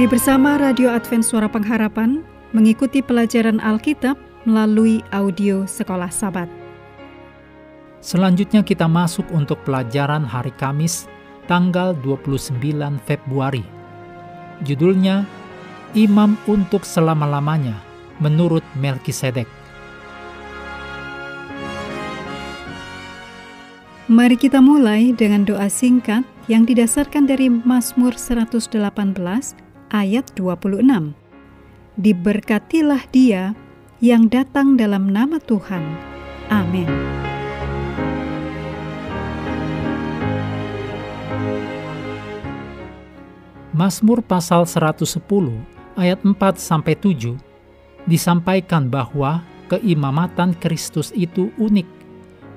Mari bersama Radio Advent Suara Pengharapan mengikuti pelajaran Alkitab melalui audio Sekolah Sabat. Selanjutnya kita masuk untuk pelajaran hari Kamis tanggal 29 Februari. Judulnya Imam untuk selama-lamanya menurut Melkisedek. Mari kita mulai dengan doa singkat yang didasarkan dari Mazmur 118 ayat 26. Diberkatilah dia yang datang dalam nama Tuhan. Amin. Mazmur pasal 110 ayat 4 sampai 7 disampaikan bahwa keimamatan Kristus itu unik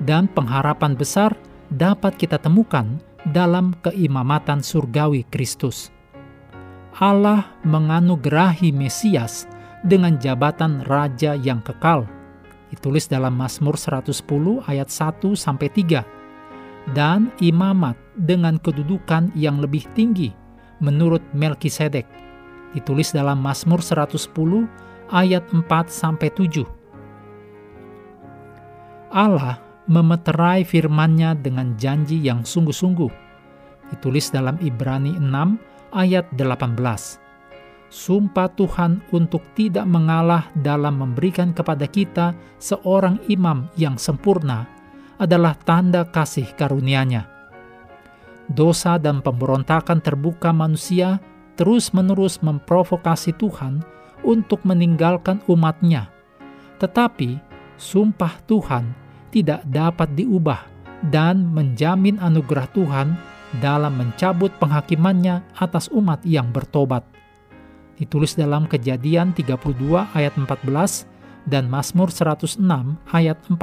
dan pengharapan besar dapat kita temukan dalam keimamatan surgawi Kristus. Allah menganugerahi Mesias dengan jabatan raja yang kekal. Ditulis dalam Mazmur 110 ayat 1 sampai 3. Dan imamat dengan kedudukan yang lebih tinggi menurut Melkisedek. Ditulis dalam Mazmur 110 ayat 4 sampai 7. Allah memeterai firman-Nya dengan janji yang sungguh-sungguh. Ditulis dalam Ibrani 6 ayat 18. Sumpah Tuhan untuk tidak mengalah dalam memberikan kepada kita seorang imam yang sempurna adalah tanda kasih karunia-Nya. Dosa dan pemberontakan terbuka manusia terus-menerus memprovokasi Tuhan untuk meninggalkan umatnya. Tetapi sumpah Tuhan tidak dapat diubah dan menjamin anugerah Tuhan dalam mencabut penghakimannya atas umat yang bertobat. Ditulis dalam Kejadian 32 ayat 14 dan Mazmur 106 ayat 45.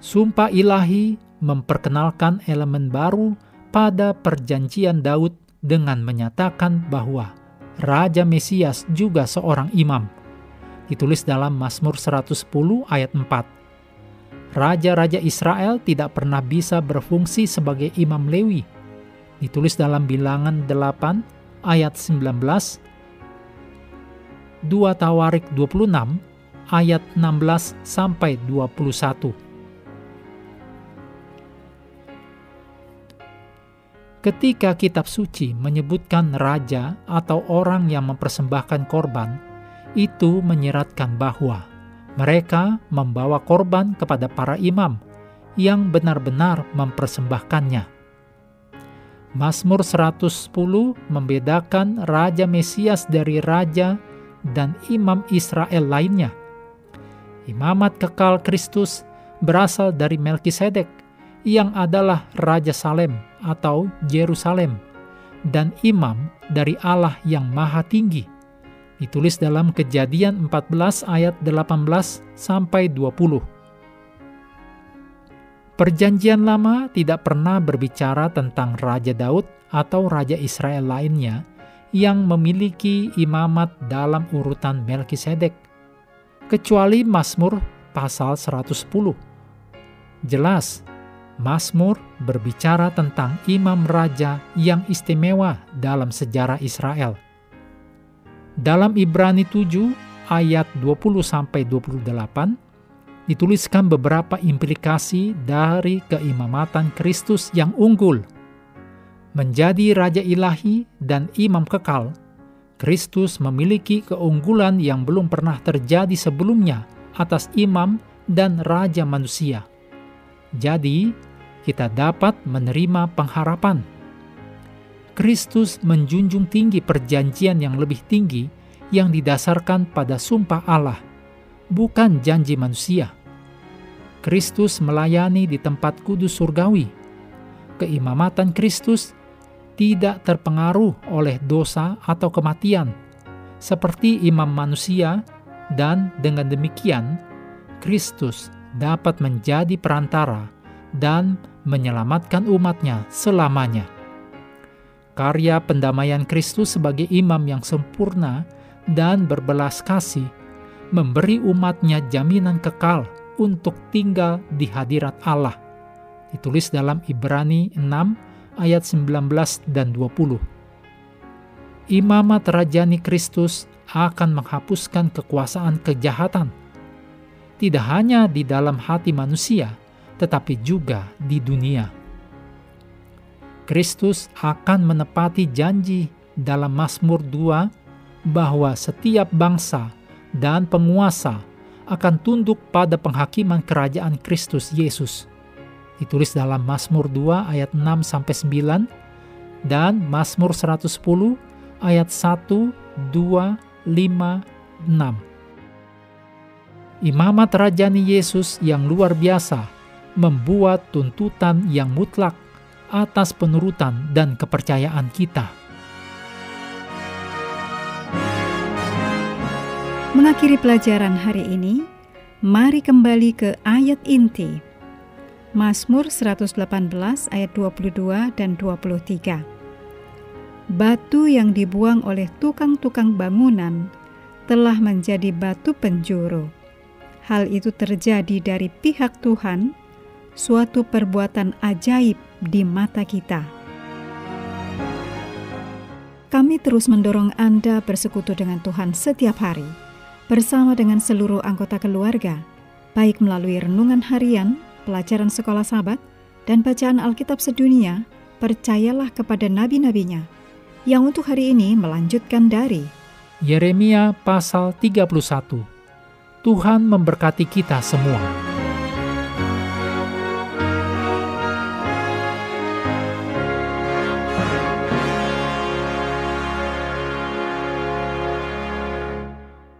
Sumpah ilahi memperkenalkan elemen baru pada perjanjian Daud dengan menyatakan bahwa Raja Mesias juga seorang imam. Ditulis dalam Mazmur 110 ayat 4 raja-raja Israel tidak pernah bisa berfungsi sebagai imam Lewi. Ditulis dalam bilangan 8 ayat 19, 2 Tawarik 26 ayat 16 sampai 21. Ketika kitab suci menyebutkan raja atau orang yang mempersembahkan korban, itu menyeratkan bahwa mereka membawa korban kepada para imam yang benar-benar mempersembahkannya. Mazmur 110 membedakan Raja Mesias dari Raja dan Imam Israel lainnya. Imamat kekal Kristus berasal dari Melkisedek yang adalah Raja Salem atau Yerusalem dan imam dari Allah yang maha tinggi Ditulis dalam Kejadian 14 ayat 18 sampai 20. Perjanjian Lama tidak pernah berbicara tentang Raja Daud atau Raja Israel lainnya yang memiliki imamat dalam urutan Melkisedek, kecuali Mazmur pasal 110. Jelas, Mazmur berbicara tentang imam raja yang istimewa dalam sejarah Israel – dalam Ibrani 7 ayat 20 sampai 28 dituliskan beberapa implikasi dari keimamatan Kristus yang unggul. Menjadi raja ilahi dan imam kekal, Kristus memiliki keunggulan yang belum pernah terjadi sebelumnya atas imam dan raja manusia. Jadi, kita dapat menerima pengharapan Kristus menjunjung tinggi perjanjian yang lebih tinggi yang didasarkan pada sumpah Allah, bukan janji manusia. Kristus melayani di tempat kudus surgawi. Keimamatan Kristus tidak terpengaruh oleh dosa atau kematian, seperti imam manusia, dan dengan demikian Kristus dapat menjadi perantara dan menyelamatkan umatnya selamanya karya pendamaian Kristus sebagai imam yang sempurna dan berbelas kasih, memberi umatnya jaminan kekal untuk tinggal di hadirat Allah. Ditulis dalam Ibrani 6 ayat 19 dan 20. Imamat Rajani Kristus akan menghapuskan kekuasaan kejahatan, tidak hanya di dalam hati manusia, tetapi juga di dunia. Kristus akan menepati janji dalam Mazmur 2 bahwa setiap bangsa dan penguasa akan tunduk pada penghakiman kerajaan Kristus Yesus. Ditulis dalam Mazmur 2 ayat 6 sampai 9 dan Mazmur 110 ayat 1, 2, 5, 6. Imamat Rajani Yesus yang luar biasa membuat tuntutan yang mutlak atas penurutan dan kepercayaan kita. Mengakhiri pelajaran hari ini, mari kembali ke ayat inti. Mazmur 118 ayat 22 dan 23. Batu yang dibuang oleh tukang-tukang bangunan telah menjadi batu penjuru. Hal itu terjadi dari pihak Tuhan, suatu perbuatan ajaib di mata kita. Kami terus mendorong Anda bersekutu dengan Tuhan setiap hari bersama dengan seluruh anggota keluarga, baik melalui renungan harian, pelajaran sekolah sahabat, dan bacaan Alkitab sedunia, percayalah kepada nabi-nabinya, yang untuk hari ini melanjutkan dari Yeremia pasal 31. Tuhan memberkati kita semua.